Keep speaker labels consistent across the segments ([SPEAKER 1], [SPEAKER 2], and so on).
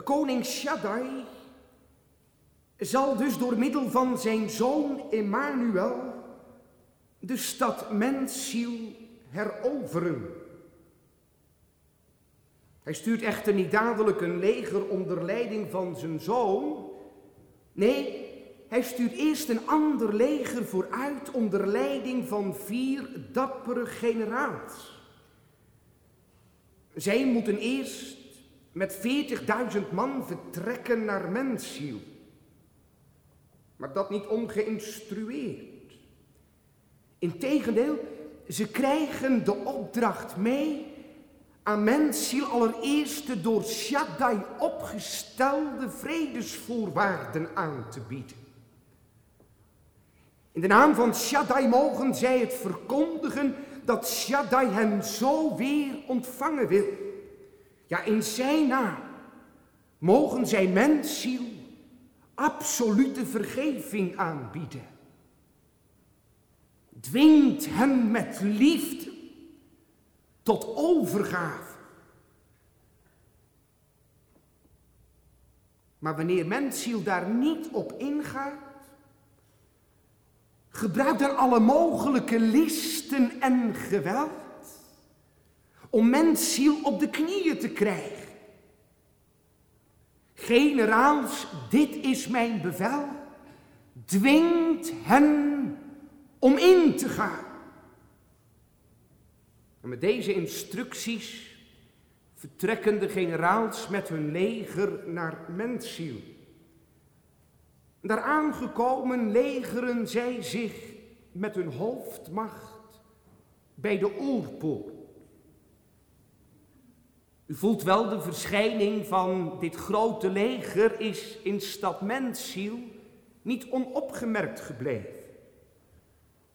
[SPEAKER 1] Koning Shaddai zal dus door middel van zijn zoon Emmanuel de stad Mensiel heroveren. Hij stuurt echter niet dadelijk een leger onder leiding van zijn zoon. Nee, hij stuurt eerst een ander leger vooruit onder leiding van vier dappere generaals. Zij moeten eerst met 40.000 man vertrekken naar Mensiel. Maar dat niet ongeïnstrueerd. Integendeel, ze krijgen de opdracht mee aan Mensiel allereerst de door Shaddai opgestelde vredesvoorwaarden aan te bieden. In de naam van Shaddai mogen zij het verkondigen dat Shaddai hen zo weer ontvangen wil. Ja, in zijn naam mogen zij mensziel absolute vergeving aanbieden. Dwingt hen met liefde tot overgave. Maar wanneer mensziel daar niet op ingaat, gebruikt dan alle mogelijke listen en geweld om mensziel op de knieën te krijgen. Generaals, dit is mijn bevel, dwingt hen om in te gaan. En met deze instructies vertrekken de generaals met hun leger naar Mensiel. Daar aangekomen legeren zij zich met hun hoofdmacht bij de oorpoort. U voelt wel de verschijning van dit grote leger is in stad Mensiel niet onopgemerkt gebleven.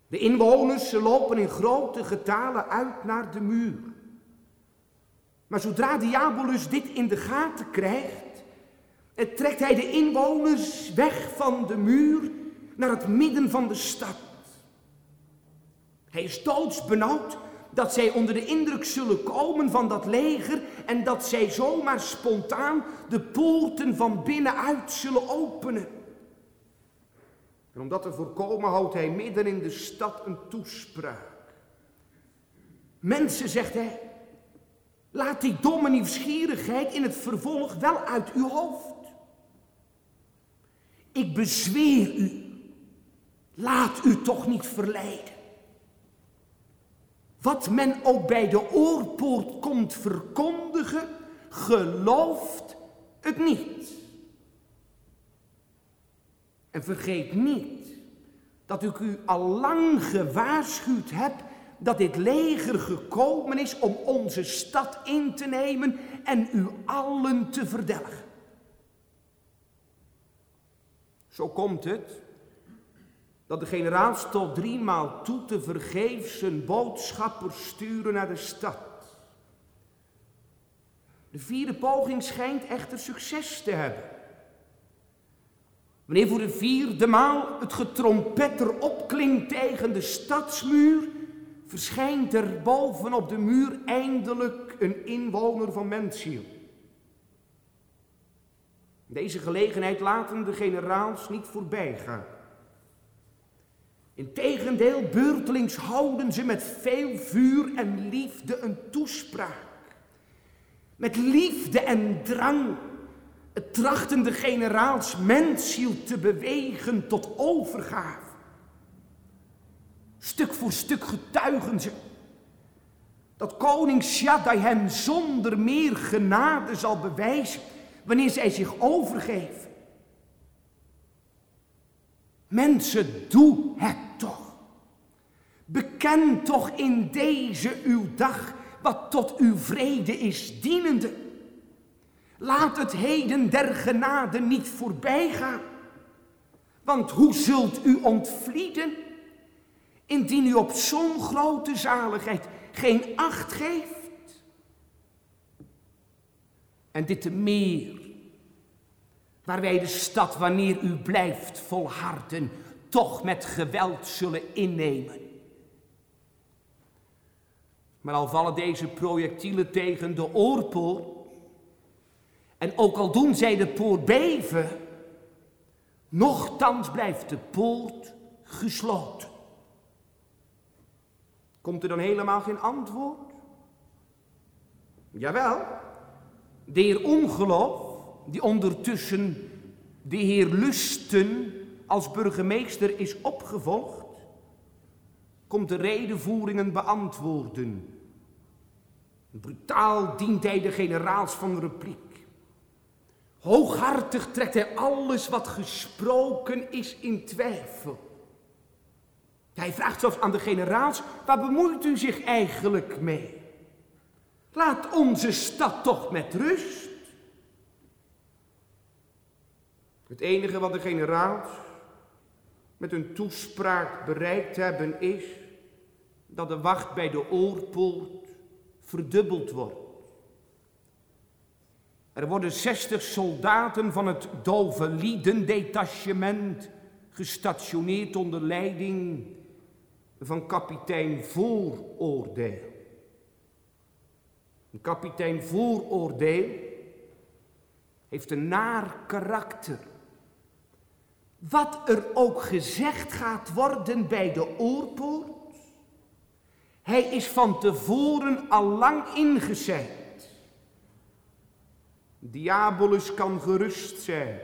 [SPEAKER 1] De inwoners lopen in grote getalen uit naar de muur. Maar zodra Diabolus dit in de gaten krijgt, trekt hij de inwoners weg van de muur naar het midden van de stad. Hij is doodsbenauwd dat zij onder de indruk zullen komen van dat leger en dat zij zomaar spontaan de poorten van binnenuit zullen openen. En om dat te voorkomen houdt hij midden in de stad een toespraak. Mensen, zegt hij, laat die domme nieuwsgierigheid in het vervolg wel uit uw hoofd. Ik bezweer u, laat u toch niet verleiden. Wat men ook bij de oorpoort komt verkondigen, gelooft het niet. En vergeet niet dat ik u al lang gewaarschuwd heb dat dit leger gekomen is om onze stad in te nemen en u allen te verdelgen. Zo komt het dat de generaals tot driemaal toe te vergeefs zijn boodschappers sturen naar de stad. De vierde poging schijnt echter succes te hebben. Wanneer voor de vierde maal het getrompetter opklinkt tegen de stadsmuur, verschijnt er bovenop de muur eindelijk een inwoner van Mensiel. Deze gelegenheid laten de generaals niet voorbij gaan. Integendeel, beurtelings houden ze met veel vuur en liefde een toespraak. Met liefde en drang trachten de generaals mensziel te bewegen tot overgave. Stuk voor stuk getuigen ze dat koning Shaddai hen zonder meer genade zal bewijzen wanneer zij zich overgeven. Mensen, doe het toch. Beken toch in deze uw dag wat tot uw vrede is dienende. Laat het heden der genade niet voorbij gaan. Want hoe zult u ontvlieden indien u op zo'n grote zaligheid geen acht geeft? En dit te meer, waar wij de stad, wanneer u blijft volharden, toch met geweld zullen innemen. Maar al vallen deze projectielen tegen de oorpoort En ook al doen zij de poort beven, nochtans blijft de poort gesloten. Komt er dan helemaal geen antwoord? Jawel, de heer ongeloof, die ondertussen de heer Lusten als burgemeester is opgevolgd, komt de redenvoeringen beantwoorden. Brutaal dient hij de generaals van repliek. Hooghartig trekt hij alles wat gesproken is in twijfel. Hij vraagt zelfs aan de generaals, waar bemoeit u zich eigenlijk mee? Laat onze stad toch met rust. Het enige wat de generaals met hun toespraak bereikt hebben is dat de wacht bij de oorpoort verdubbeld wordt. Er worden 60 soldaten van het Doveliden-detachement gestationeerd onder leiding van kapitein Vooroordeel. Een kapitein Vooroordeel heeft een naar karakter. Wat er ook gezegd gaat worden bij de oorpoort, hij is van tevoren al lang ingezet. Diabolus kan gerust zijn.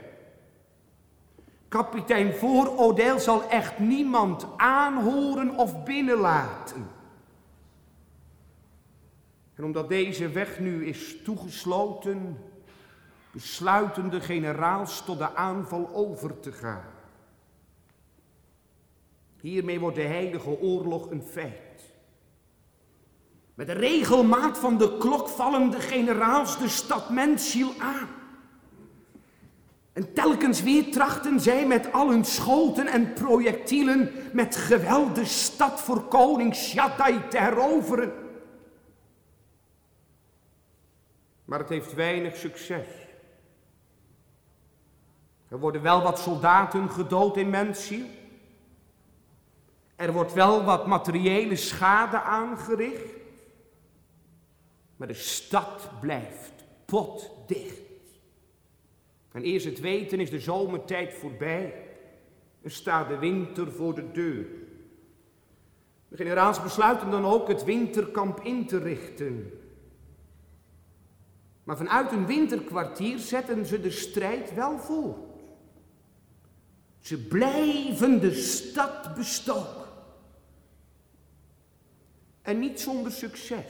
[SPEAKER 1] Kapitein Vooroordeel zal echt niemand aanhoren of binnenlaten. En omdat deze weg nu is toegesloten, besluiten generaals tot de aanval over te gaan. Hiermee wordt de heilige oorlog een feit. Met de regelmaat van de klok vallen de generaals de stad Mensiel aan. En telkens weer trachten zij met al hun schoten en projectielen met geweld de stad voor koning Shaddai te heroveren. Maar het heeft weinig succes. Er worden wel wat soldaten gedood in Mensiel. Er wordt wel wat materiële schade aangericht. Maar de stad blijft potdicht. En eerst het weten is de zomertijd voorbij en staat de winter voor de deur. De generaals besluiten dan ook het winterkamp in te richten. Maar vanuit een winterkwartier zetten ze de strijd wel voort. Ze blijven de stad bestoken. En niet zonder succes.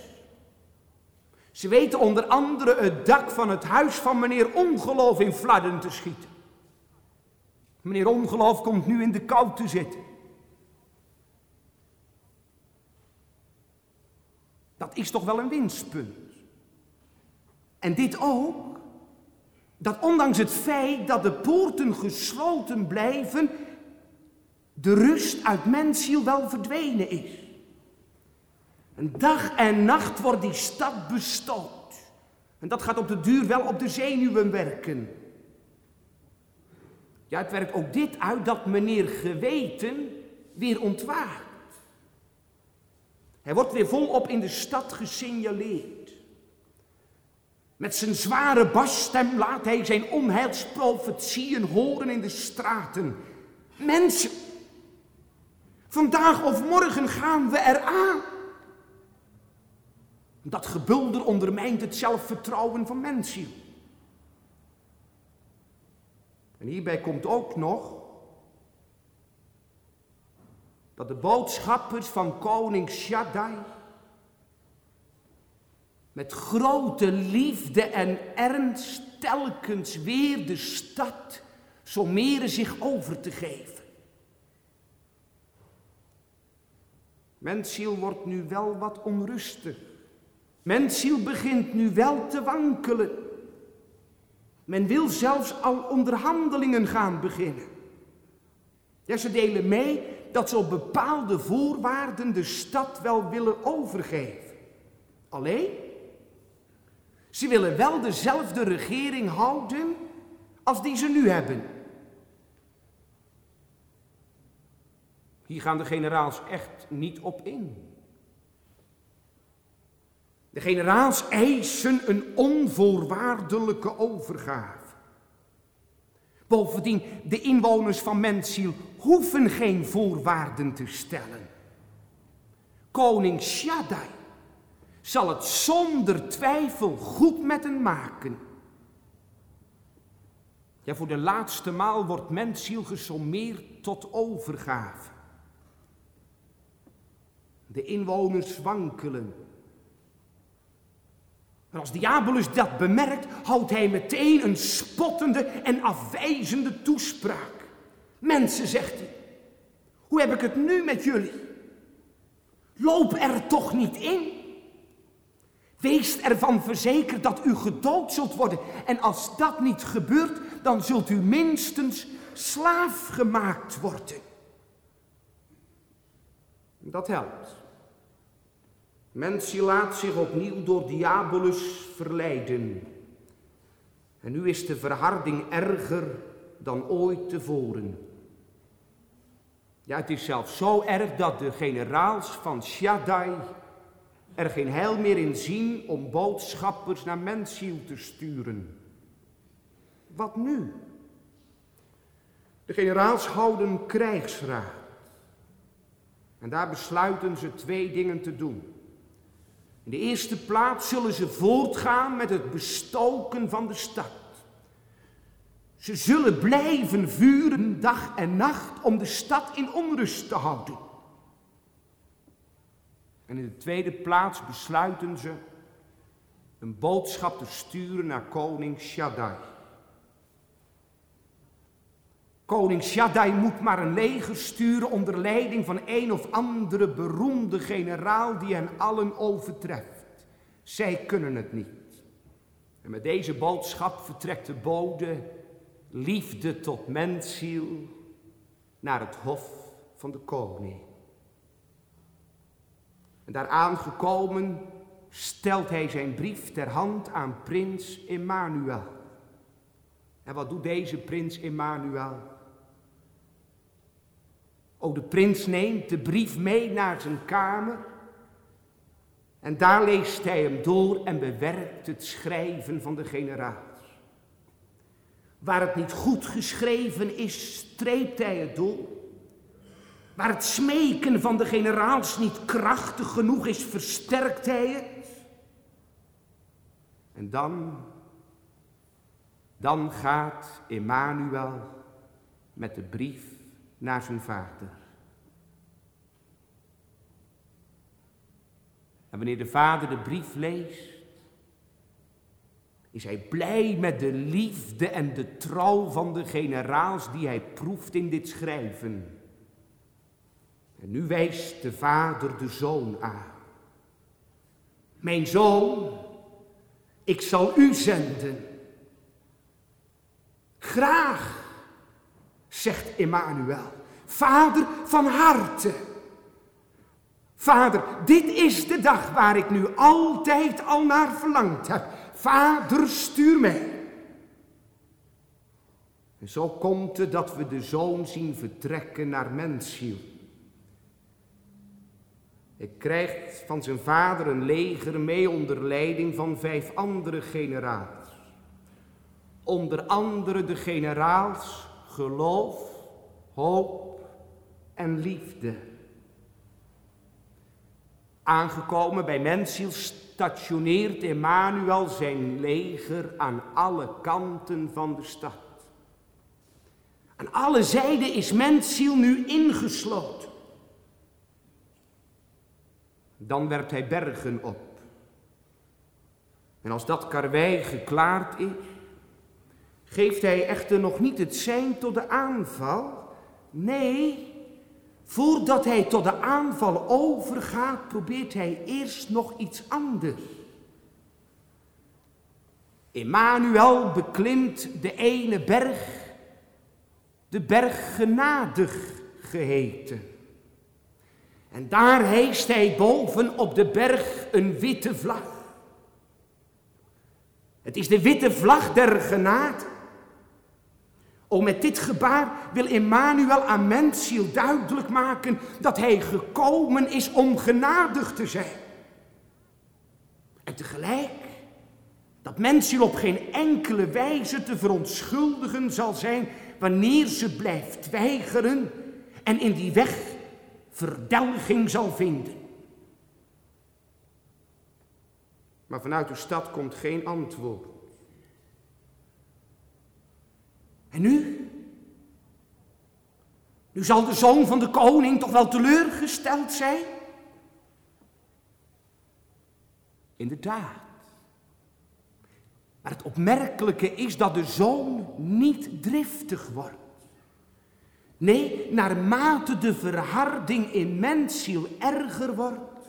[SPEAKER 1] Ze weten onder andere het dak van het huis van meneer Ongeloof in fladden te schieten. Meneer Ongeloof komt nu in de kou te zitten. Dat is toch wel een winstpunt. En dit ook, dat ondanks het feit dat de poorten gesloten blijven, de rust uit mensziel wel verdwenen is. En dag en nacht wordt die stad bestoot. En dat gaat op de duur wel op de zenuwen werken. Ja, het werkt ook dit uit dat meneer geweten weer ontwaakt. Hij wordt weer volop in de stad gesignaleerd. Met zijn zware basstem laat hij zijn onheilsprofetieën horen in de straten. Mensen, vandaag of morgen gaan we eraan. Dat gebulder ondermijnt het zelfvertrouwen van mensen. En hierbij komt ook nog dat de boodschappers van koning Shaddai met grote liefde en ernst telkens weer de stad sommeren zich over te geven. Mensiel wordt nu wel wat onrustig. Mensiel begint nu wel te wankelen. Men wil zelfs al onderhandelingen gaan beginnen. Ja, ze delen mee dat ze op bepaalde voorwaarden de stad wel willen overgeven. Alleen, ze willen wel dezelfde regering houden als die ze nu hebben. Hier gaan de generaals echt niet op in. De generaals eisen een onvoorwaardelijke overgave. Bovendien, de inwoners van Mensiel hoeven geen voorwaarden te stellen. Koning Shaddai zal het zonder twijfel goed met hen maken. Ja, voor de laatste maal wordt Mensiel gesommeerd tot overgave. De inwoners wankelen. En als Diabolus dat bemerkt, houdt hij meteen een spottende en afwijzende toespraak. Mensen, zegt hij, hoe heb ik het nu met jullie? Loop er toch niet in? Wees ervan verzekerd dat u gedood zult worden. En als dat niet gebeurt, dan zult u minstens slaaf gemaakt worden. Dat helpt. Mensen laat zich opnieuw door Diabolus verleiden. En nu is de verharding erger dan ooit tevoren. Ja, het is zelfs zo erg dat de generaals van Shaddai er geen heil meer in zien om boodschappers naar Mensiel te sturen. Wat nu? De generaals houden krijgsraad. En daar besluiten ze twee dingen te doen. In de eerste plaats zullen ze voortgaan met het bestoken van de stad. Ze zullen blijven vuren dag en nacht om de stad in onrust te houden. En in de tweede plaats besluiten ze een boodschap te sturen naar koning Shaddai. Koning Shaddai moet maar een leger sturen onder leiding van een of andere beroemde generaal die hen allen overtreft. Zij kunnen het niet. En met deze boodschap vertrekt de bode liefde tot mensziel naar het hof van de koning. En daar aangekomen stelt hij zijn brief ter hand aan prins Emmanuel. En wat doet deze prins Emmanuel? Oh, de prins neemt de brief mee naar zijn kamer. En daar leest hij hem door en bewerkt het schrijven van de generaals. Waar het niet goed geschreven is, streept hij het door. Waar het smeken van de generaals niet krachtig genoeg is, versterkt hij het. En dan, dan gaat Emmanuel met de brief naar zijn vader. En wanneer de vader de brief leest, is hij blij met de liefde en de trouw van de generaals die hij proeft in dit schrijven. En nu wijst de vader de zoon aan. Mijn zoon, ik zal u zenden. Graag, zegt Emmanuel. Vader van harte. Vader, dit is de dag waar ik nu altijd al naar verlangd heb. Vader, stuur mij. En zo komt het dat we de zoon zien vertrekken naar mensziel. Hij krijgt van zijn vader een leger mee onder leiding van vijf andere generaals. Onder andere de generaals geloof, hoop en liefde. Aangekomen bij Mensiel stationeert Emmanuel zijn leger aan alle kanten van de stad. Aan alle zijden is Mensiel nu ingesloten. Dan werpt hij bergen op. En als dat karwei geklaard is, geeft hij echter nog niet het zijn tot de aanval. Nee, voordat hij tot de aanval overgaat, probeert hij eerst nog iets anders. Emmanuel beklimt de ene berg, de berg genadig geheten. En daar heest hij boven op de berg een witte vlag. Het is de witte vlag der genade. O, met dit gebaar wil Emmanuel aan mensziel duidelijk maken dat hij gekomen is om genadig te zijn. En tegelijk dat mensen op geen enkele wijze te verontschuldigen zal zijn wanneer ze blijft weigeren en in die weg verdelging zal vinden. Maar vanuit de stad komt geen antwoord. En nu? Nu zal de zoon van de koning toch wel teleurgesteld zijn? Inderdaad. Maar het opmerkelijke is dat de zoon niet driftig wordt. Nee, naarmate de verharding in mensziel erger wordt,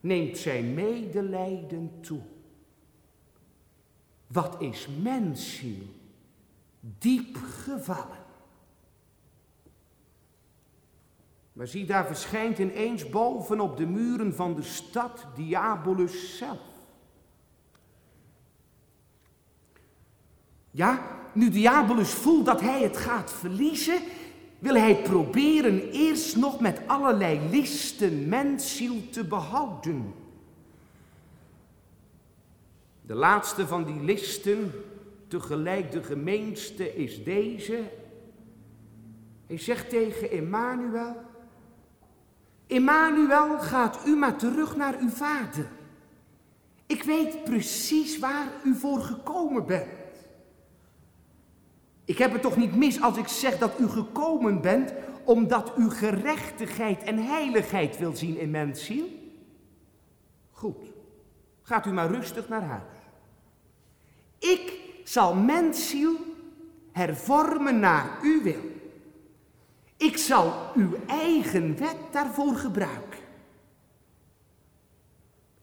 [SPEAKER 1] neemt zijn medelijden toe. Wat is mensziel diep gevallen. Maar zie, daar verschijnt ineens bovenop de muren van de stad Diabolus zelf. Ja, nu Diabolus voelt dat hij het gaat verliezen, wil hij proberen eerst nog met allerlei listen mensziel te behouden. De laatste van die listen, tegelijk de gemeenste, is deze. Hij zegt tegen Emmanuel, Emmanuel, gaat u maar terug naar uw vader. Ik weet precies waar u voor gekomen bent. Ik heb het toch niet mis als ik zeg dat u gekomen bent omdat u gerechtigheid en heiligheid wil zien in mensziel? Goed, gaat u maar rustig naar huis. Ik zal mensziel hervormen naar uw wil. Ik zal uw eigen wet daarvoor gebruiken.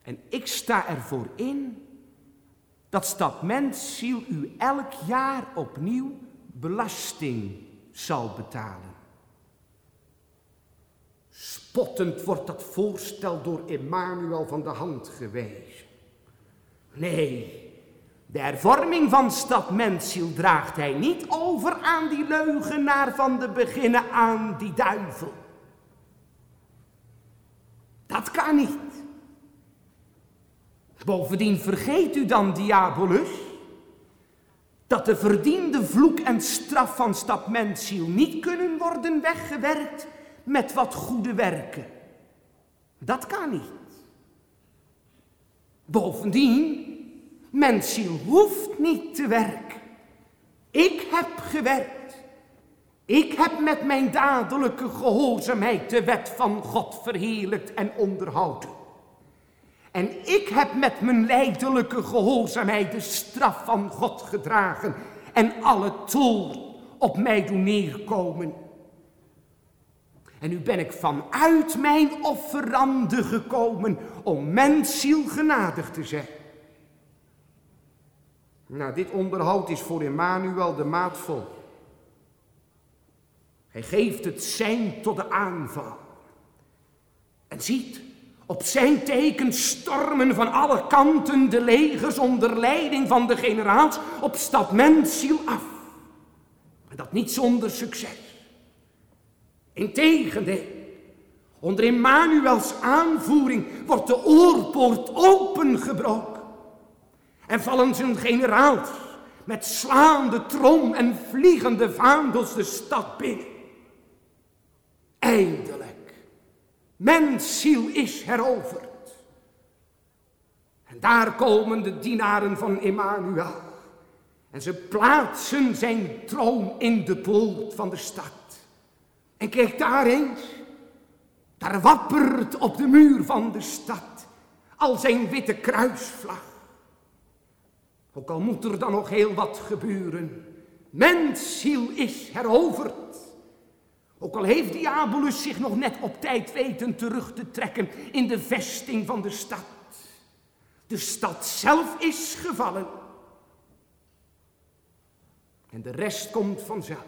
[SPEAKER 1] En ik sta ervoor in dat stad mensziel u elk jaar opnieuw belasting zal betalen. Spottend wordt dat voorstel door Emmanuel van de hand gewezen. Nee, de hervorming van stad Mensziel draagt hij niet over aan die leugenaar van de beginnen aan die duivel. Dat kan niet. Bovendien vergeet u dan, diabolus, dat de verdiende vloek en straf van stad Mensziel niet kunnen worden weggewerkt met wat goede werken. Dat kan niet. Bovendien Mensziel hoeft niet te werken. Ik heb gewerkt. Ik heb met mijn dadelijke gehoorzaamheid de wet van God verheerlijkt en onderhouden. En ik heb met mijn lijdelijke gehoorzaamheid de straf van God gedragen en alle toorn op mij doen neerkomen. En nu ben ik vanuit mijn offerande gekomen om mensziel genadig te zijn. Nou, dit onderhoud is voor Emmanuel de maat vol. Hij geeft het zijn tot de aanval. En ziet, op zijn teken stormen van alle kanten de legers onder leiding van de generaals op stad Mensiel af. En dat niet zonder succes. Integendeel, onder Emmanuels aanvoering wordt de oorpoort opengebroken. En vallen zijn generaals met slaande trom en vliegende vaandels de stad binnen. Eindelijk, mensziel is heroverd. En daar komen de dienaren van Emmanuel. En ze plaatsen zijn troon in de poort van de stad. En kijk daar eens. Daar wappert op de muur van de stad al zijn witte kruisvlag. Ook al moet er dan nog heel wat gebeuren. Mensziel is heroverd. Ook al heeft Diabolus zich nog net op tijd weten terug te trekken in de vesting van de stad. De stad zelf is gevallen. En de rest komt vanzelf.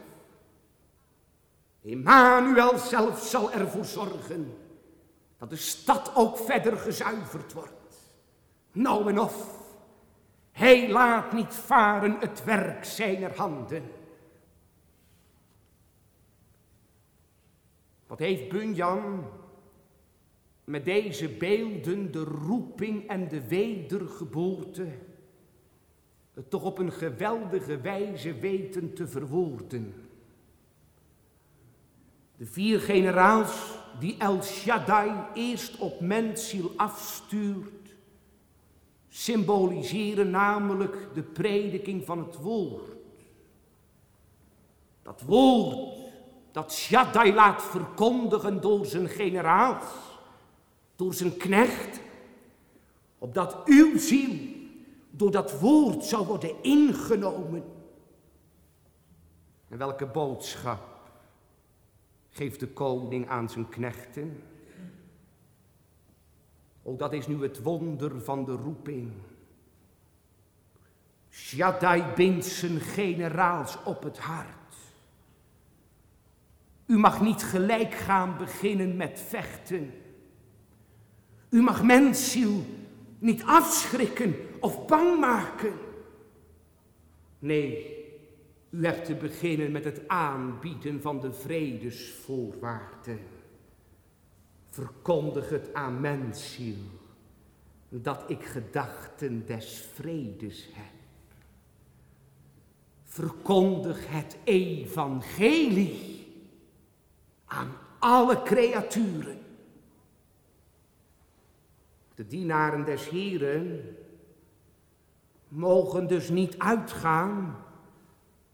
[SPEAKER 1] Emmanuel zelf zal ervoor zorgen dat de stad ook verder gezuiverd wordt. Nou en of hij laat niet varen het werk zijner handen. Wat heeft Bunyan met deze beelden de roeping en de wedergeboorte het toch op een geweldige wijze weten te verwoorden. De vier generaals die El Shaddai eerst op mensziel afstuurt, symboliseren namelijk de prediking van het woord. Dat woord dat Shaddai laat verkondigen door zijn generaals, door zijn knecht, opdat uw ziel door dat woord zou worden ingenomen. En welke boodschap geeft de koning aan zijn knechten? Ook dat is nu het wonder van de roeping. Shaddai bindt zijn generaals op het hart. U mag niet gelijk gaan beginnen met vechten. U mag mensziel niet afschrikken of bang maken. Nee, u hebt te beginnen met het aanbieden van de vredesvoorwaarden. Verkondig het aan mensziel dat ik gedachten des vredes heb. Verkondig het evangelie aan alle creaturen. De dienaren des Heren mogen dus niet uitgaan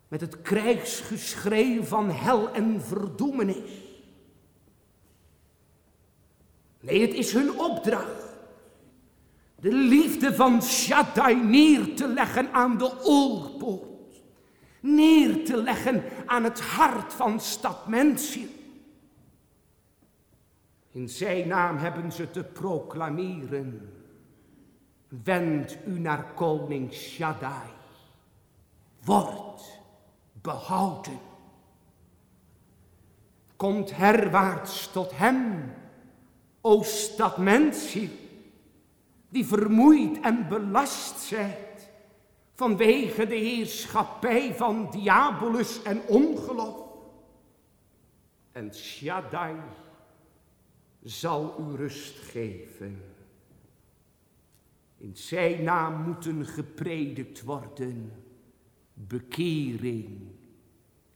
[SPEAKER 1] met het krijgsgeschreeuw van hel en verdoemenis. Nee, het is hun opdracht de liefde van Shaddai neer te leggen aan de oorpoort, neer te leggen aan het hart van stad. In zijn naam hebben ze te proclameren. Wend u naar koning Shaddai. Word behouden. Komt herwaarts tot hem, o stad Mensiel, die vermoeid en belast zijt vanwege de heerschappij van diabolus en ongeloof. En Shaddai zal u rust geven. In zijn naam moeten gepredikt worden bekering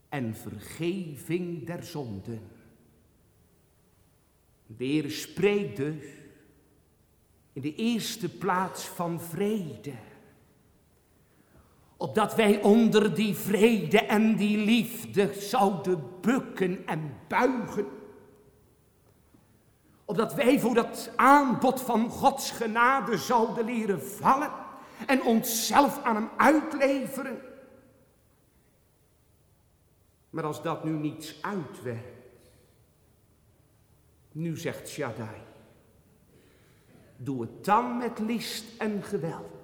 [SPEAKER 1] en vergeving der zonden. De Heer spreekt dus in de eerste plaats van vrede. Opdat wij onder die vrede en die liefde zouden bukken en buigen opdat wij voor dat aanbod van Gods genade zouden leren vallen en onszelf aan hem uitleveren. Maar als dat nu niets uitwerkt, nu zegt Shaddai, doe het dan met list en geweld.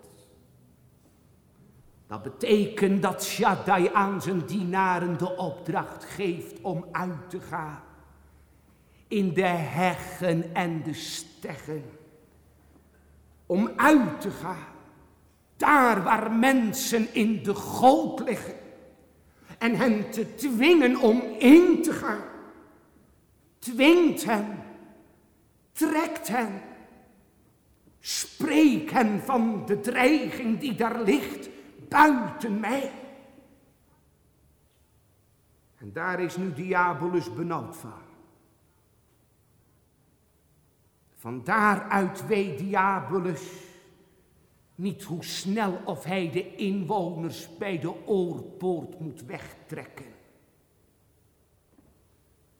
[SPEAKER 1] Dat betekent dat Shaddai aan zijn dienaren de opdracht geeft om uit te gaan in de heggen en de steggen. Om uit te gaan, daar waar mensen in de goot liggen. En hen te dwingen om in te gaan. Dwingt hen, trekt hen. Spreek hen van de dreiging die daar ligt buiten mij. En daar is nu Diabolus benauwd van. Van daaruit weet Diabolus niet hoe snel of hij de inwoners bij de oorpoort moet wegtrekken.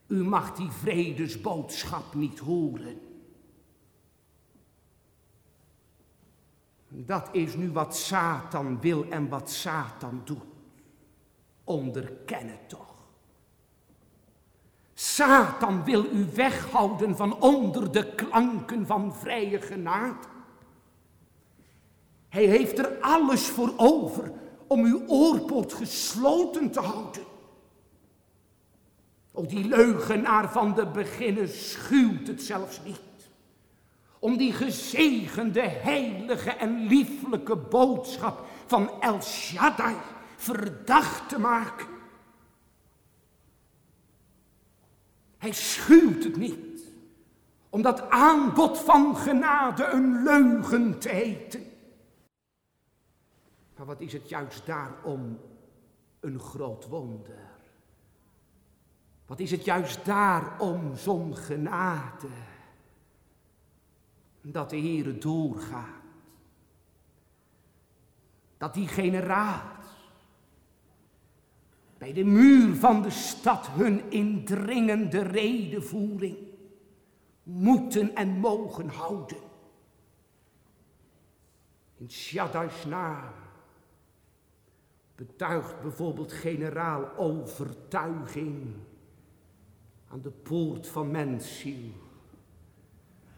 [SPEAKER 1] U mag die vredesboodschap niet horen. Dat is nu wat Satan wil en wat Satan doet. Onderken het toch. Satan wil u weghouden van onder de klanken van vrije genade. Hij heeft er alles voor over om uw oorpoort gesloten te houden. O, die leugenaar van de beginnen schuwt het zelfs niet. Om die gezegende, heilige en lieflijke boodschap van El Shaddai verdacht te maken. Hij schuwt het niet om dat aanbod van genade een leugen te heten. Maar wat is het juist daarom een groot wonder? Wat is het juist daarom zo'n genade? Dat de Heere doorgaat. Dat die generaat bij de muur van de stad hun indringende redevoering moeten en mogen houden. In Shaddai's naam betuigt bijvoorbeeld generaal overtuiging aan de poort van mensziel.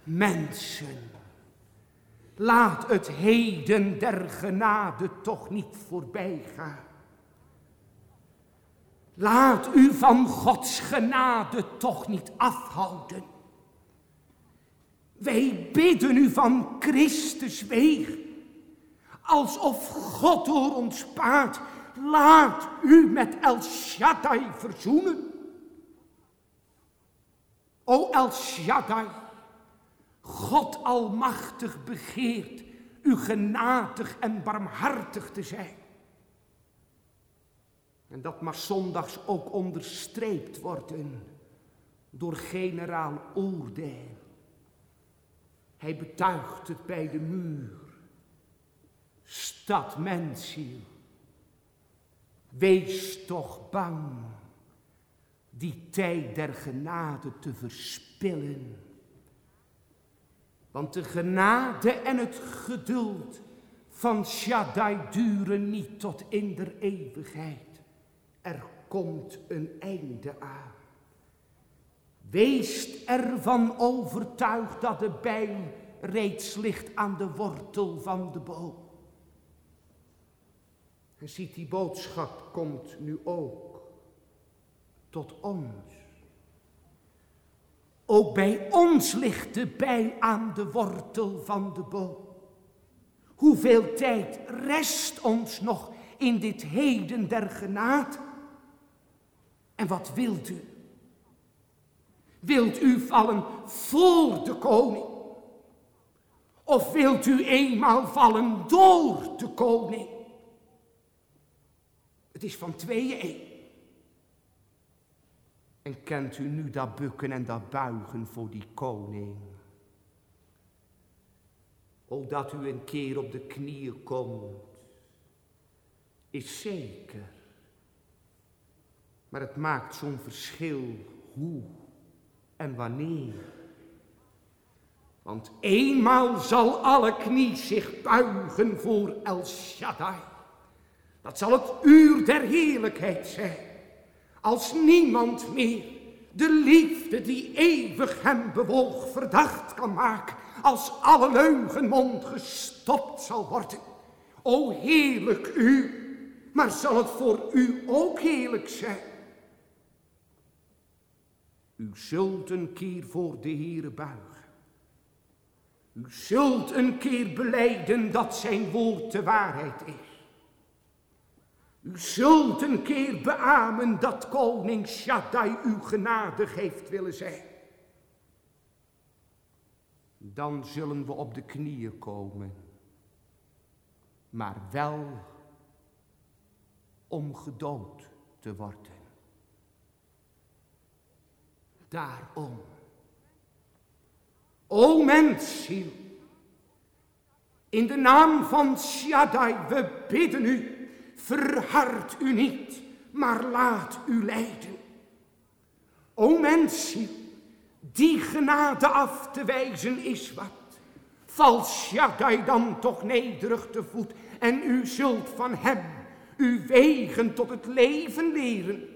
[SPEAKER 1] Mensen, laat het heden der genade toch niet voorbij gaan. Laat u van Gods genade toch niet afhouden. Wij bidden u van Christus weg, alsof God door ons paard, laat u met El Shaddai verzoenen. O El Shaddai, God Almachtig begeert u genadig en barmhartig te zijn. En dat mag zondags ook onderstreept worden door generaal oordeel. Hij betuigt het bij de muur. Stad mensiel, wees toch bang die tijd der genade te verspillen. Want de genade en het geduld van Shaddai duren niet tot in der eeuwigheid. Er komt een einde aan. Wees ervan overtuigd dat de bijl reeds ligt aan de wortel van de boom. En ziet, die boodschap komt nu ook tot ons. Ook bij ons ligt de bijl aan de wortel van de boom. Hoeveel tijd rest ons nog in dit heden der genade? En wat wilt u? Wilt u vallen voor de koning? Of wilt u eenmaal vallen door de koning? Het is van tweeën één. En kent u nu dat bukken en dat buigen voor die koning? O, dat u een keer op de knieën komt, is zeker. Maar het maakt zo'n verschil hoe en wanneer. Want eenmaal zal alle knie zich buigen voor El Shaddai. Dat zal het uur der heerlijkheid zijn. Als niemand meer de liefde die eeuwig hem bewoog verdacht kan maken. Als alle leugenmond gestopt zal worden. O heerlijk u, maar zal het voor u ook heerlijk zijn? U zult een keer voor de Heere buigen. U zult een keer beleiden dat zijn woord de waarheid is. U zult een keer beamen dat koning Shaddai u genadig heeft willen zijn. Dan zullen we op de knieën komen, maar wel om gedood te worden. Daarom. O mensziel, in de naam van Shaddai, we bidden u, verhard u niet, maar laat u leiden. O mensziel, die genade af te wijzen is wat. Val Shaddai dan toch nederig te voet en u zult van hem uw wegen tot het leven leren.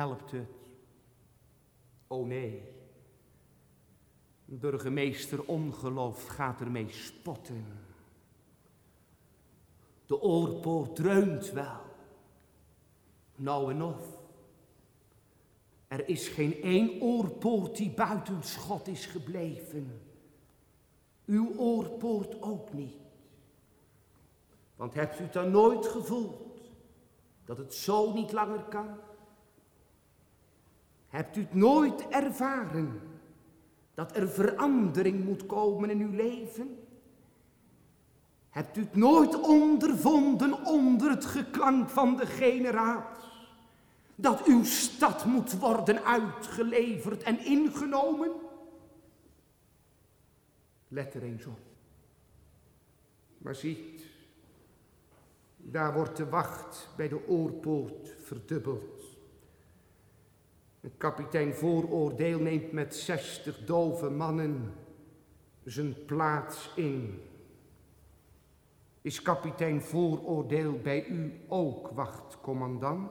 [SPEAKER 1] Helpt het? O nee. Burgemeester ongeloof gaat ermee spotten. De oorpoort dreunt wel. Nou en of. Er is geen één oorpoort die buiten schot is gebleven. Uw oorpoort ook niet. Want hebt u het dan nooit gevoeld dat het zo niet langer kan? Hebt u het nooit ervaren dat er verandering moet komen in uw leven? Hebt u het nooit ondervonden onder het geklank van de generaat? Dat uw stad moet worden uitgeleverd en ingenomen? Let er eens op. Maar ziet, daar wordt de wacht bij de oorpoort verdubbeld. Een kapitein vooroordeel neemt met zestig dove mannen zijn plaats in. Is kapitein vooroordeel bij u ook wachtcommandant?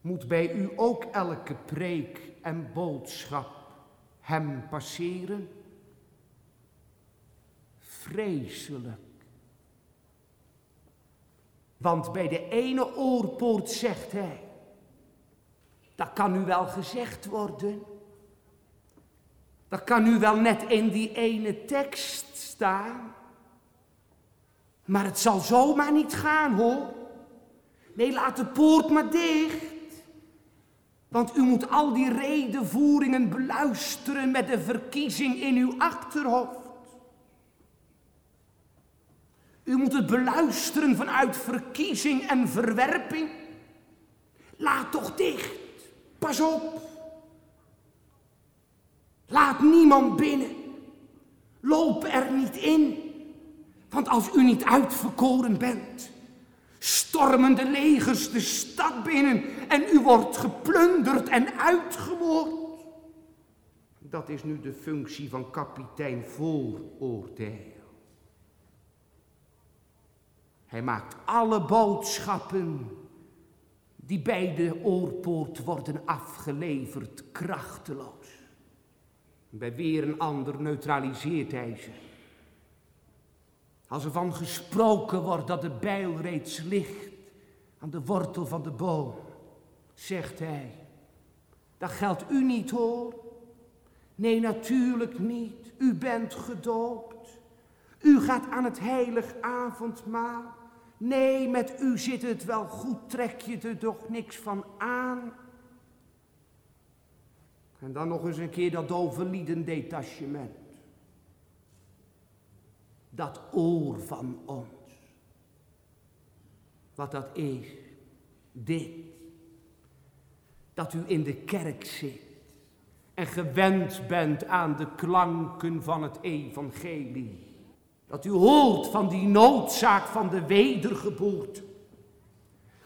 [SPEAKER 1] Moet bij u ook elke preek en boodschap hem passeren? Vreselijk. Want bij de ene oorpoort zegt hij, dat kan u wel gezegd worden. Dat kan u wel net in die ene tekst staan. Maar het zal zomaar niet gaan hoor. Nee, laat de poort maar dicht. Want u moet al die redenvoeringen beluisteren met de verkiezing in uw achterhoofd. U moet het beluisteren vanuit verkiezing en verwerping. Laat toch dicht. Pas op. Laat niemand binnen. Loop er niet in. Want als u niet uitverkoren bent, stormen de legers de stad binnen en u wordt geplunderd en uitgemoord. Dat is nu de functie van kapitein vooroordeel. Hij maakt alle boodschappen die bij de oorpoort worden afgeleverd krachteloos. Bij weer een ander neutraliseert hij ze. Als er van gesproken wordt dat de bijl reeds ligt aan de wortel van de boom, zegt hij, dat geldt u niet hoor. Nee, natuurlijk niet. U bent gedoopt. U gaat aan het heilig avondmaal. Nee, met u zit het wel goed, trek je er toch niks van aan. En dan nog eens een keer dat detachement. Dat oor van ons. Wat dat is, dit. Dat u in de kerk zit en gewend bent aan de klanken van het evangelie. Dat u hoort van die noodzaak van de wedergeboorte.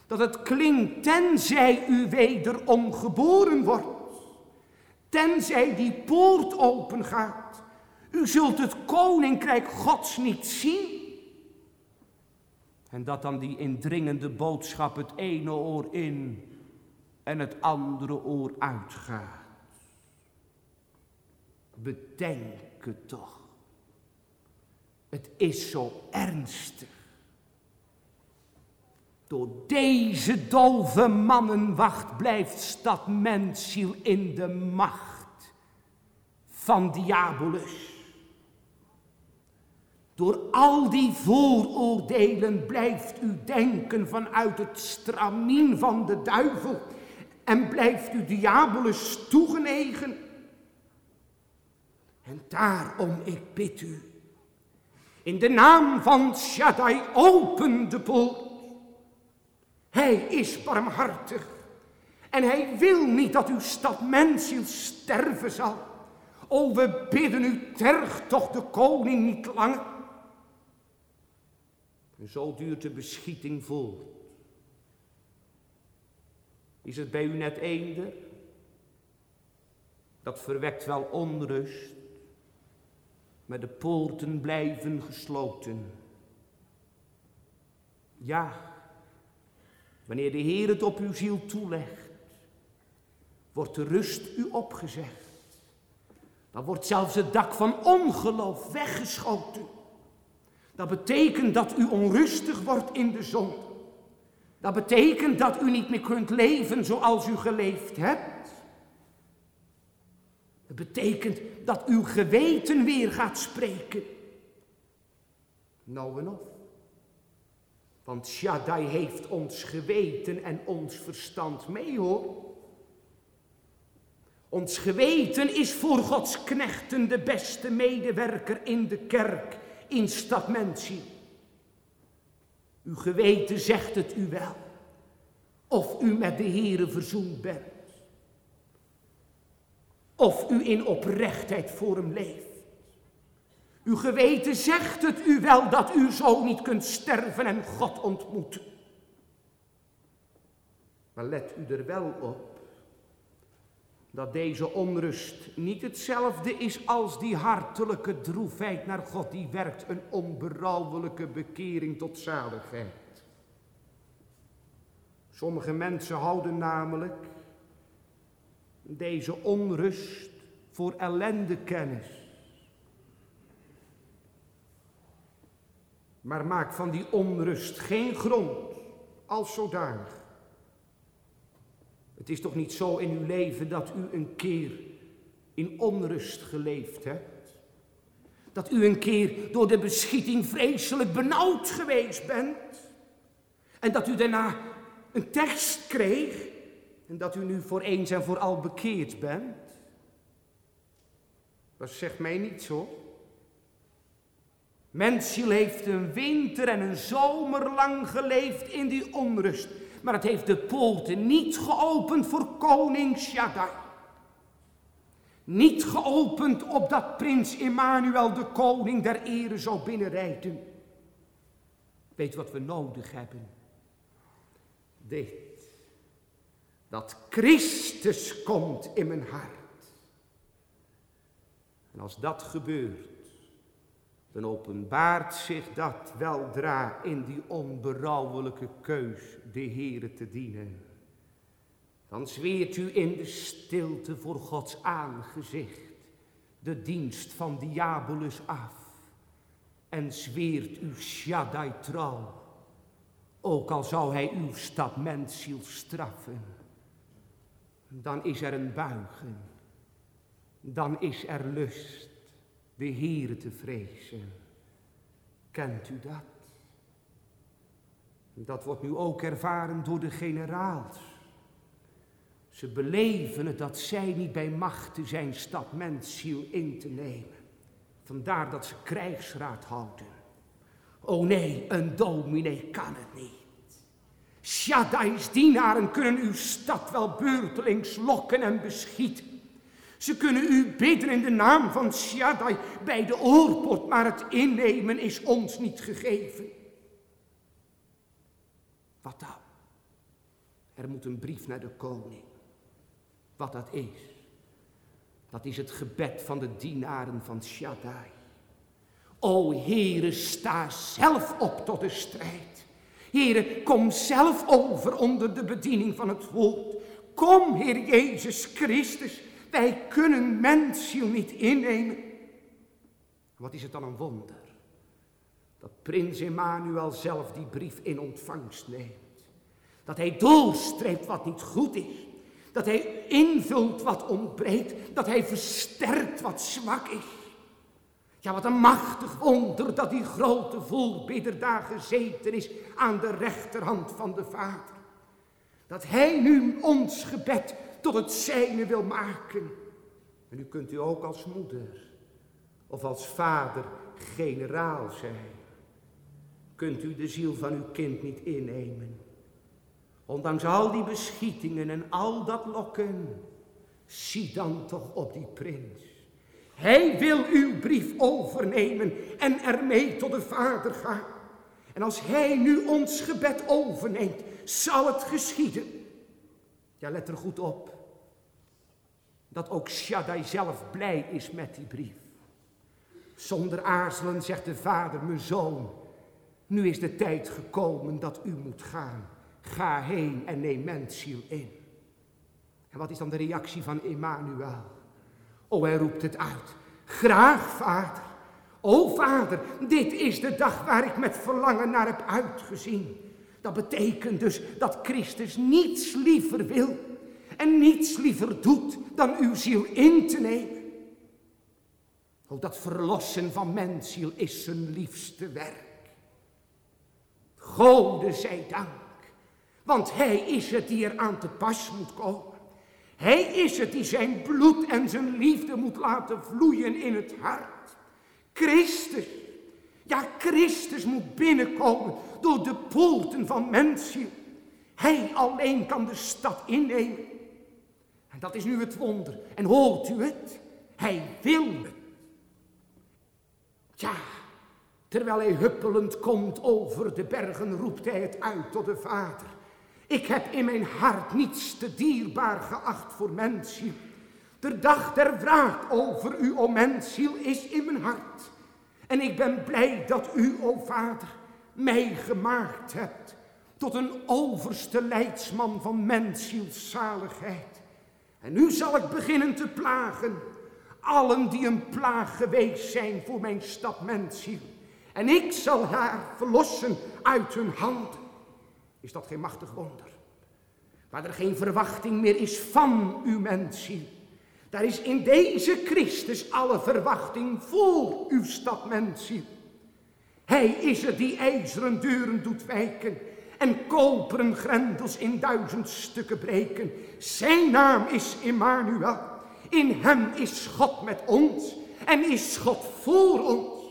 [SPEAKER 1] Dat het klinkt tenzij u wederom geboren wordt. Tenzij die poort open gaat. U zult het koninkrijk Gods niet zien. En dat dan die indringende boodschap het ene oor in en het andere oor uitgaat. Bedenk het toch. Het is zo ernstig. Door deze dove mannenwacht blijft stad mensziel in de macht van diabolus. Door al die vooroordelen blijft u denken vanuit het stramien van de duivel en blijft u diabolus toegenegen. En daarom, ik bid u, in de naam van Shaddai, open de poort. Hij is barmhartig. En hij wil niet dat uw stad mensiel sterven zal. O, we bidden u, terg toch de koning niet langer. En zo duurt de beschieting voort. Is het bij u net eender? Dat verwekt wel onrust maar de poorten blijven gesloten. Ja, wanneer de Heer het op uw ziel toelegt, wordt de rust u opgezegd. Dan wordt zelfs het dak van ongeloof weggeschoten. Dat betekent dat u onrustig wordt in de zon. Dat betekent dat u niet meer kunt leven zoals u geleefd hebt. Het betekent dat uw geweten weer gaat spreken. Nou en of. Want Shaddai heeft ons geweten en ons verstand mee hoor. Ons geweten is voor Gods knechten de beste medewerker in de kerk, in stad Uw geweten zegt het u wel, of u met de Heere verzoend bent. Of u in oprechtheid voor hem leeft. Uw geweten zegt het u wel dat u zo niet kunt sterven en God ontmoeten. Maar let u er wel op dat deze onrust niet hetzelfde is als die hartelijke droefheid naar God die werkt een onberouwelijke bekering tot zaligheid. Sommige mensen houden namelijk deze onrust voor ellende kennis. Maar maak van die onrust geen grond als zodanig. Het is toch niet zo in uw leven dat u een keer in onrust geleefd hebt? Dat u een keer door de beschieting vreselijk benauwd geweest bent? En dat u daarna een tekst kreeg en dat u nu voor eens en voor al bekeerd bent? Dat zegt mij niet zo. Mensziel heeft een winter en een zomer lang geleefd in die onrust. Maar het heeft de poorten niet geopend voor koning Shaddai. Niet geopend opdat prins Emmanuel de koning der ere zou binnenrijden. Weet wat we nodig hebben? Dit. Dat Christus komt in mijn hart. En als dat gebeurt, dan openbaart zich dat weldra in die onberouwelijke keus de Heere te dienen. Dan zweert u in de stilte voor Gods aangezicht de dienst van Diabolus af en zweert u Shaddai trouw, ook al zou hij uw stad mensziel straffen. Dan is er een buigen, dan is er lust de Heere te vrezen. Kent u dat? Dat wordt nu ook ervaren door de generaals. Ze beleven het dat zij niet bij machten zijn stad mensziel in te nemen. Vandaar dat ze krijgsraad houden. O nee, een dominee kan het niet. Shaddai's dienaren kunnen uw stad wel beurtelings lokken en beschieten. Ze kunnen u bidden in de naam van Shaddai bij de oorpoort, maar het innemen is ons niet gegeven. Wat dan? Er moet een brief naar de koning. Wat dat is, dat is het gebed van de dienaren van Shaddai. O Heere, sta zelf op tot de strijd. Heere, kom zelf over onder de bediening van het woord. Kom, Heer Jezus Christus, wij kunnen mensziel niet innemen. Wat is het dan een wonder? Dat prins Emmanuel zelf die brief in ontvangst neemt. Dat hij doorstreept wat niet goed is. Dat hij invult wat ontbreekt. Dat hij versterkt wat zwak is. Ja, wat een machtig wonder dat die grote voorbidder daar gezeten is aan de rechterhand van de Vader. Dat hij nu ons gebed tot het zijne wil maken. En nu kunt u ook als moeder of als vader generaal zijn. Kunt u de ziel van uw kind niet innemen. Ondanks al die beschietingen en al dat lokken, zie dan toch op die prins. Hij wil uw brief overnemen en ermee tot de Vader gaan. En als hij nu ons gebed overneemt, zal het geschieden. Ja, let er goed op. Dat ook Shaddai zelf blij is met die brief. Zonder aarzelen zegt de vader, mijn zoon, nu is de tijd gekomen dat u moet gaan. Ga heen en neem mensziel in. En wat is dan de reactie van Emmanuel? Oh, hij roept het uit. Graag, vader. O vader, dit is de dag waar ik met verlangen naar heb uitgezien. Dat betekent dus dat Christus niets liever wil en niets liever doet dan uw ziel in te nemen. O, dat verlossen van mensziel is zijn liefste werk. Gode zij dank, want hij is het die er aan te pas moet komen. Hij is het die zijn bloed en zijn liefde moet laten vloeien in het hart. Christus, ja Christus moet binnenkomen door de poorten van mensen. Hij alleen kan de stad innemen. En dat is nu het wonder. En hoort u het? Hij wil het. Ja, terwijl hij huppelend komt over de bergen, roept hij het uit tot de Vader. Ik heb in mijn hart niets te dierbaar geacht voor mensziel. De dag der wraak over u, o mensziel, is in mijn hart. En ik ben blij dat u, o Vader, mij gemaakt hebt tot een overste leidsman van menszielszaligheid. En nu zal ik beginnen te plagen allen die een plaag geweest zijn voor mijn stad mensziel. En ik zal haar verlossen uit hun hand. Is dat geen machtig wonder? Waar er geen verwachting meer is van uw mensziel. Daar is in deze Christus alle verwachting voor uw stad mensziel. Hij is het die ijzeren deuren doet wijken en koperen grendels in duizend stukken breken. Zijn naam is Immanuel. In hem is God met ons en is God voor ons.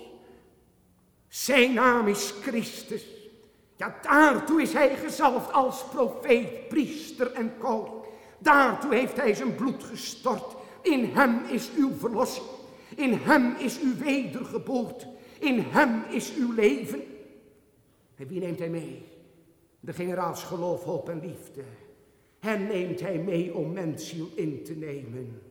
[SPEAKER 1] Zijn naam is Christus. Ja, daartoe is hij gezalfd als profeet, priester en koning. Daartoe heeft hij zijn bloed gestort. In hem is uw verlossing. In hem is uw wedergeboorte. In hem is uw leven. En wie neemt hij mee? De generaals geloof, hoop en liefde. Hen neemt hij mee om mensziel in te nemen.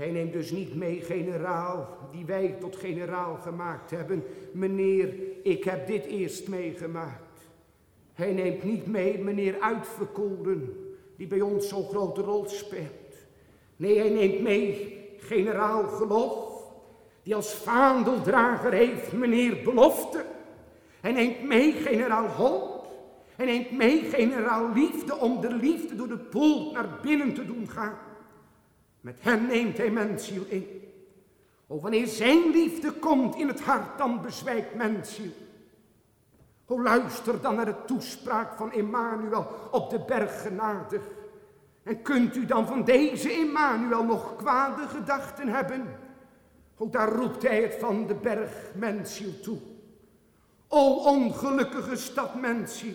[SPEAKER 1] Hij neemt dus niet mee generaal, die wij tot generaal gemaakt hebben. Meneer, ik heb dit eerst meegemaakt. Hij neemt niet mee meneer uitverkoren, die bij ons zo'n grote rol speelt. Nee, hij neemt mee generaal geloof, die als vaandeldrager heeft meneer belofte. Hij neemt mee generaal hoop. Hij neemt mee generaal liefde om de liefde door de poort naar binnen te doen gaan. Met hem neemt hij mensziel in. O, wanneer zijn liefde komt in het hart, dan bezwijkt mensziel. O, luister dan naar de toespraak van Emmanuel op de berg genadig. En kunt u dan van deze Emmanuel nog kwade gedachten hebben? O, daar roept hij het van de berg mensziel toe. O, ongelukkige stad mensziel.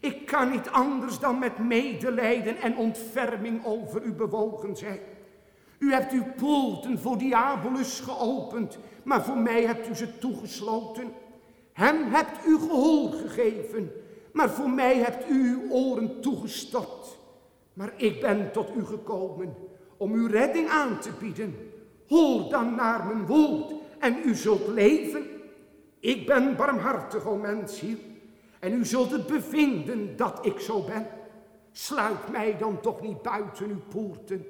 [SPEAKER 1] Ik kan niet anders dan met medelijden en ontferming over u bewogen zijn. U hebt uw poorten voor diabolus geopend, maar voor mij hebt u ze toegesloten. Hem hebt u gehoor gegeven, maar voor mij hebt u uw oren toegestort. Maar ik ben tot u gekomen om uw redding aan te bieden. Hoor dan naar mijn woord en u zult leven. Ik ben barmhartig, o mensziel, en u zult het bevinden dat ik zo ben. Sluit mij dan toch niet buiten uw poorten.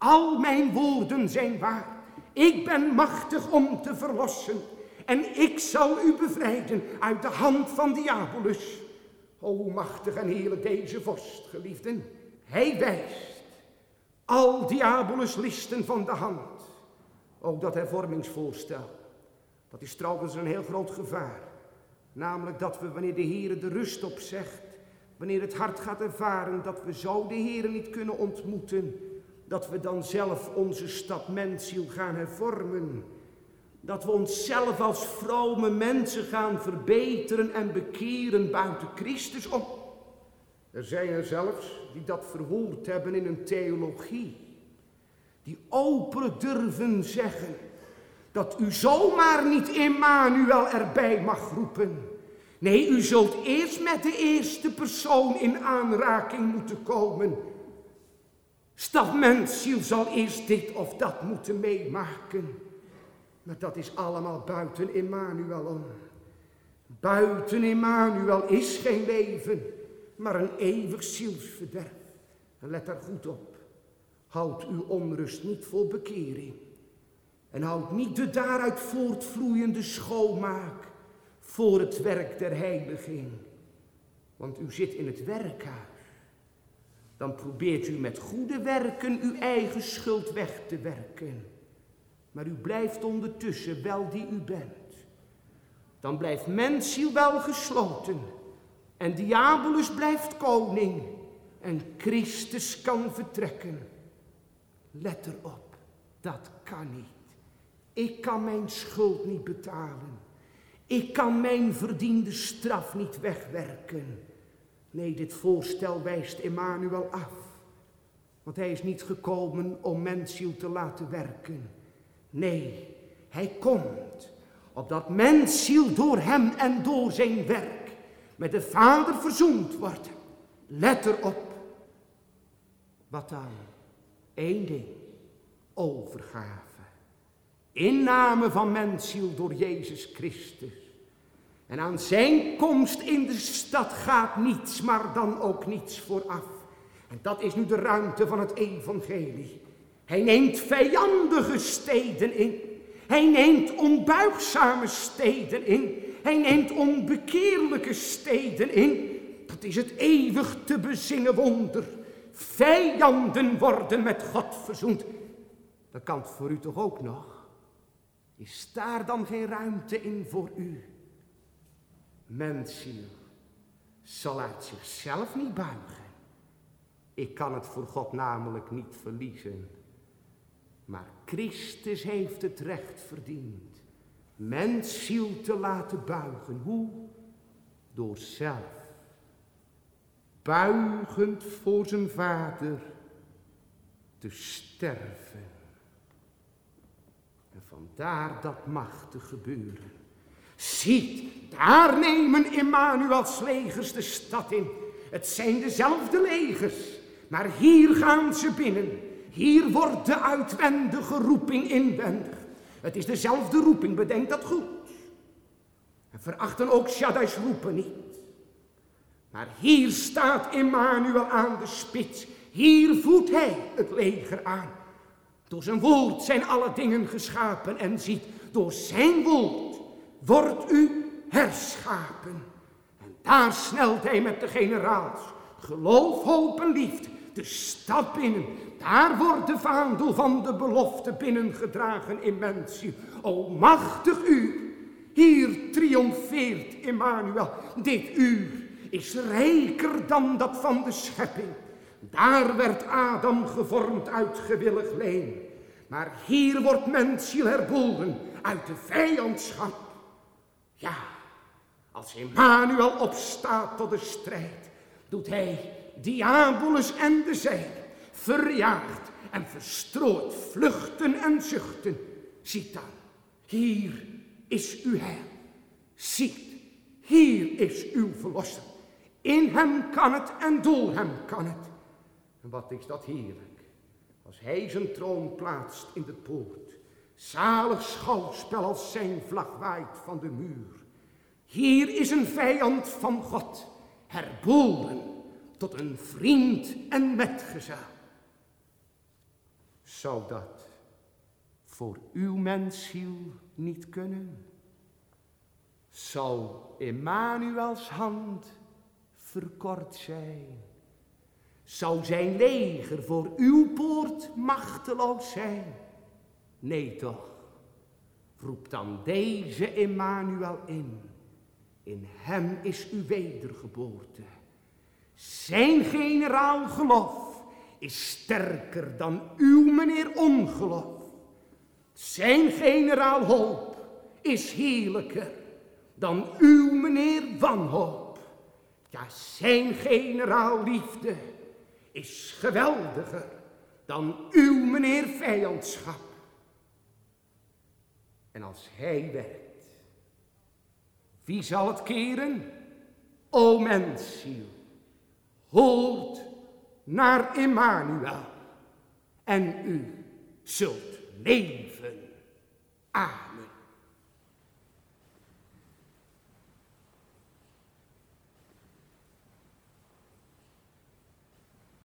[SPEAKER 1] Al mijn woorden zijn waar. Ik ben machtig om te verlossen. En ik zal u bevrijden uit de hand van diabolus. O machtig en heerlijk deze vorst, geliefden. Hij wijst al diabolus listen van de hand. Ook dat hervormingsvoorstel. Dat is trouwens een heel groot gevaar. Namelijk dat we, wanneer de Heer de rust opzegt, wanneer het hart gaat ervaren dat we zo de Heer niet kunnen ontmoeten, dat we dan zelf onze stad mensziel gaan hervormen. Dat we onszelf als vrome mensen gaan verbeteren en bekeren buiten Christus om. Er zijn er zelfs die dat verwoord hebben in een theologie. Die open durven zeggen dat u zomaar niet Emmanuel erbij mag roepen. Nee, u zult eerst met de eerste persoon in aanraking moeten komen Stadmensziel zal eerst dit of dat moeten meemaken. Maar dat is allemaal buiten Emmanuel om. Buiten Emmanuel is geen leven, maar een eeuwig zielsverderf. En let daar goed op. Houd uw onrust niet voor bekering. En houd niet de daaruit voortvloeiende schoonmaak voor het werk der heiliging. Want u zit in het werkhuis dan probeert u met goede werken uw eigen schuld weg te werken. Maar u blijft ondertussen wel die u bent. dan blijft mensziel wel gesloten en diabolus blijft koning en Christus kan vertrekken. Let erop, dat kan niet. Ik kan mijn schuld niet betalen. Ik kan mijn verdiende straf niet wegwerken. Nee, dit voorstel wijst Emmanuel af. Want hij is niet gekomen om mensziel te laten werken. Nee, hij komt opdat mensziel door hem en door zijn werk met de Vader verzoend wordt. Let erop. Wat dan? Eén ding. Overgave. Inname van mensziel door Jezus Christus. En aan zijn komst in de stad gaat niets, maar dan ook niets vooraf. En dat is nu de ruimte van het evangelie. Hij neemt vijandige steden in. Hij neemt onbuigzame steden in. Hij neemt onbekeerlijke steden in. Dat is het eeuwig te bezingen wonder. Vijanden worden met God verzoend. Dat kan voor u toch ook nog? Is daar dan geen ruimte in voor u? Mensziel zal uit zichzelf niet buigen. Ik kan het voor God namelijk niet verliezen. Maar Christus heeft het recht verdiend mensziel te laten buigen. Hoe? Door zelf, buigend voor zijn vader, te sterven. En vandaar dat mag te gebeuren. Ziet, daar nemen Emmanuels legers de stad in. Het zijn dezelfde legers, maar hier gaan ze binnen. Hier wordt de uitwendige roeping inwendig. Het is dezelfde roeping, bedenk dat goed. En verachten ook Shaddai's roepen niet. Maar hier staat Emmanuel aan de spits. Hier voedt hij het leger aan. Door zijn woord zijn alle dingen geschapen en ziet, door zijn woord wordt u herschapen. En daar snelt hij met de generaals. Geloof, hoop en liefde de stad binnen. Daar wordt de vaandel van de belofte binnengedragen in mensen. O machtig uur, hier triomfeert Emmanuel. Dit uur is rijker dan dat van de schepping. Daar werd Adam gevormd uit gewillig leen. Maar hier wordt mensziel herboren uit de vijandschap. Ja, als Emmanuel opstaat tot de strijd, doet hij diabolus en de zij, verjaagd en verstrooid, vluchten en zuchten. Ziet dan, hier is uw heil. Ziet, hier is uw verlosser. In hem kan het en door hem kan het. En wat is dat heerlijk, als hij zijn troon plaatst in de poort. Zalig schouwspel als zijn vlag waait van de muur. Hier is een vijand van God, herboren tot een vriend en metgezel. Zou dat voor uw mensziel niet kunnen? Zou Emmanuels hand verkort zijn? Zou zijn leger voor uw poort machteloos zijn? Nee toch, roep dan deze Emmanuel in. In hem is uw wedergeboorte. Zijn generaal geloof is sterker dan uw meneer ongeloof. Zijn generaal hoop is heerlijker dan uw meneer wanhoop. Ja, zijn generaal liefde is geweldiger dan uw meneer vijandschap. En als hij werkt, wie zal het keren? O mensziel hoort naar Emmanuel en u zult leven. Amen.